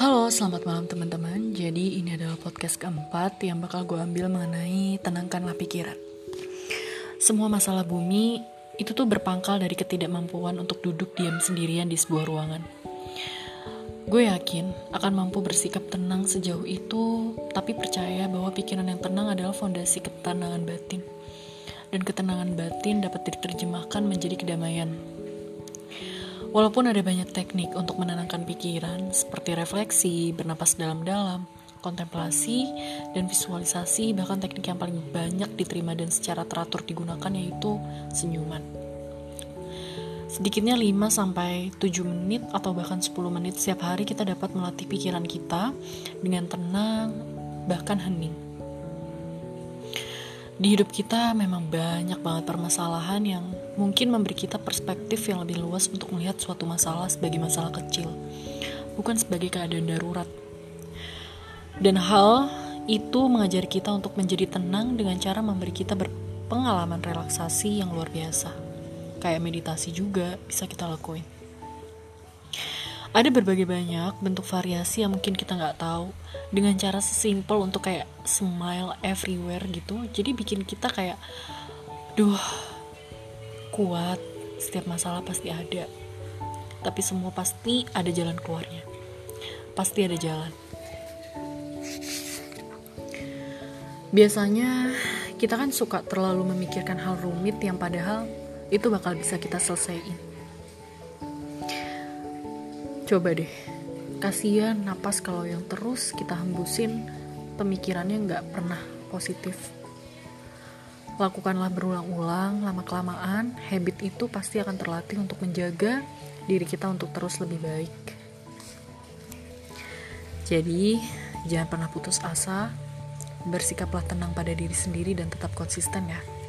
Halo, selamat malam teman-teman. Jadi ini adalah podcast keempat yang bakal gue ambil mengenai tenangkanlah pikiran. Semua masalah bumi itu tuh berpangkal dari ketidakmampuan untuk duduk diam sendirian di sebuah ruangan. Gue yakin akan mampu bersikap tenang sejauh itu, tapi percaya bahwa pikiran yang tenang adalah fondasi ketenangan batin. Dan ketenangan batin dapat diterjemahkan menjadi kedamaian. Walaupun ada banyak teknik untuk menenangkan pikiran, seperti refleksi, bernapas dalam-dalam, kontemplasi, dan visualisasi, bahkan teknik yang paling banyak diterima dan secara teratur digunakan yaitu senyuman. Sedikitnya 5-7 menit atau bahkan 10 menit setiap hari kita dapat melatih pikiran kita dengan tenang, bahkan hening. Di hidup kita memang banyak banget permasalahan yang mungkin memberi kita perspektif yang lebih luas untuk melihat suatu masalah sebagai masalah kecil, bukan sebagai keadaan darurat. Dan hal itu mengajari kita untuk menjadi tenang dengan cara memberi kita berpengalaman relaksasi yang luar biasa. Kayak meditasi juga bisa kita lakuin. Ada berbagai banyak bentuk variasi yang mungkin kita nggak tahu dengan cara sesimpel untuk kayak smile everywhere gitu. Jadi bikin kita kayak, duh, kuat. Setiap masalah pasti ada. Tapi semua pasti ada jalan keluarnya. Pasti ada jalan. Biasanya kita kan suka terlalu memikirkan hal rumit yang padahal itu bakal bisa kita selesaiin Coba deh, kasihan napas kalau yang terus kita hembusin pemikirannya nggak pernah positif. Lakukanlah berulang-ulang, lama-kelamaan, habit itu pasti akan terlatih untuk menjaga diri kita untuk terus lebih baik. Jadi, jangan pernah putus asa, bersikaplah tenang pada diri sendiri dan tetap konsisten ya.